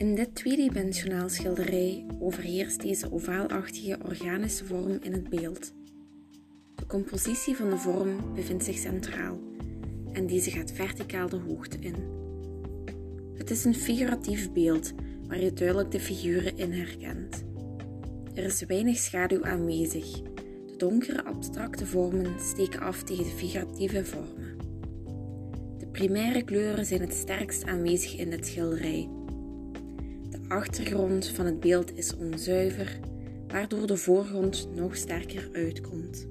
In dit tweedimensionaal schilderij overheerst deze ovaalachtige organische vorm in het beeld. De compositie van de vorm bevindt zich centraal en deze gaat verticaal de hoogte in. Het is een figuratief beeld waar je duidelijk de figuren in herkent. Er is weinig schaduw aanwezig. De donkere abstracte vormen steken af tegen de figuratieve vormen. De primaire kleuren zijn het sterkst aanwezig in dit schilderij achtergrond van het beeld is onzuiver, waardoor de voorgrond nog sterker uitkomt.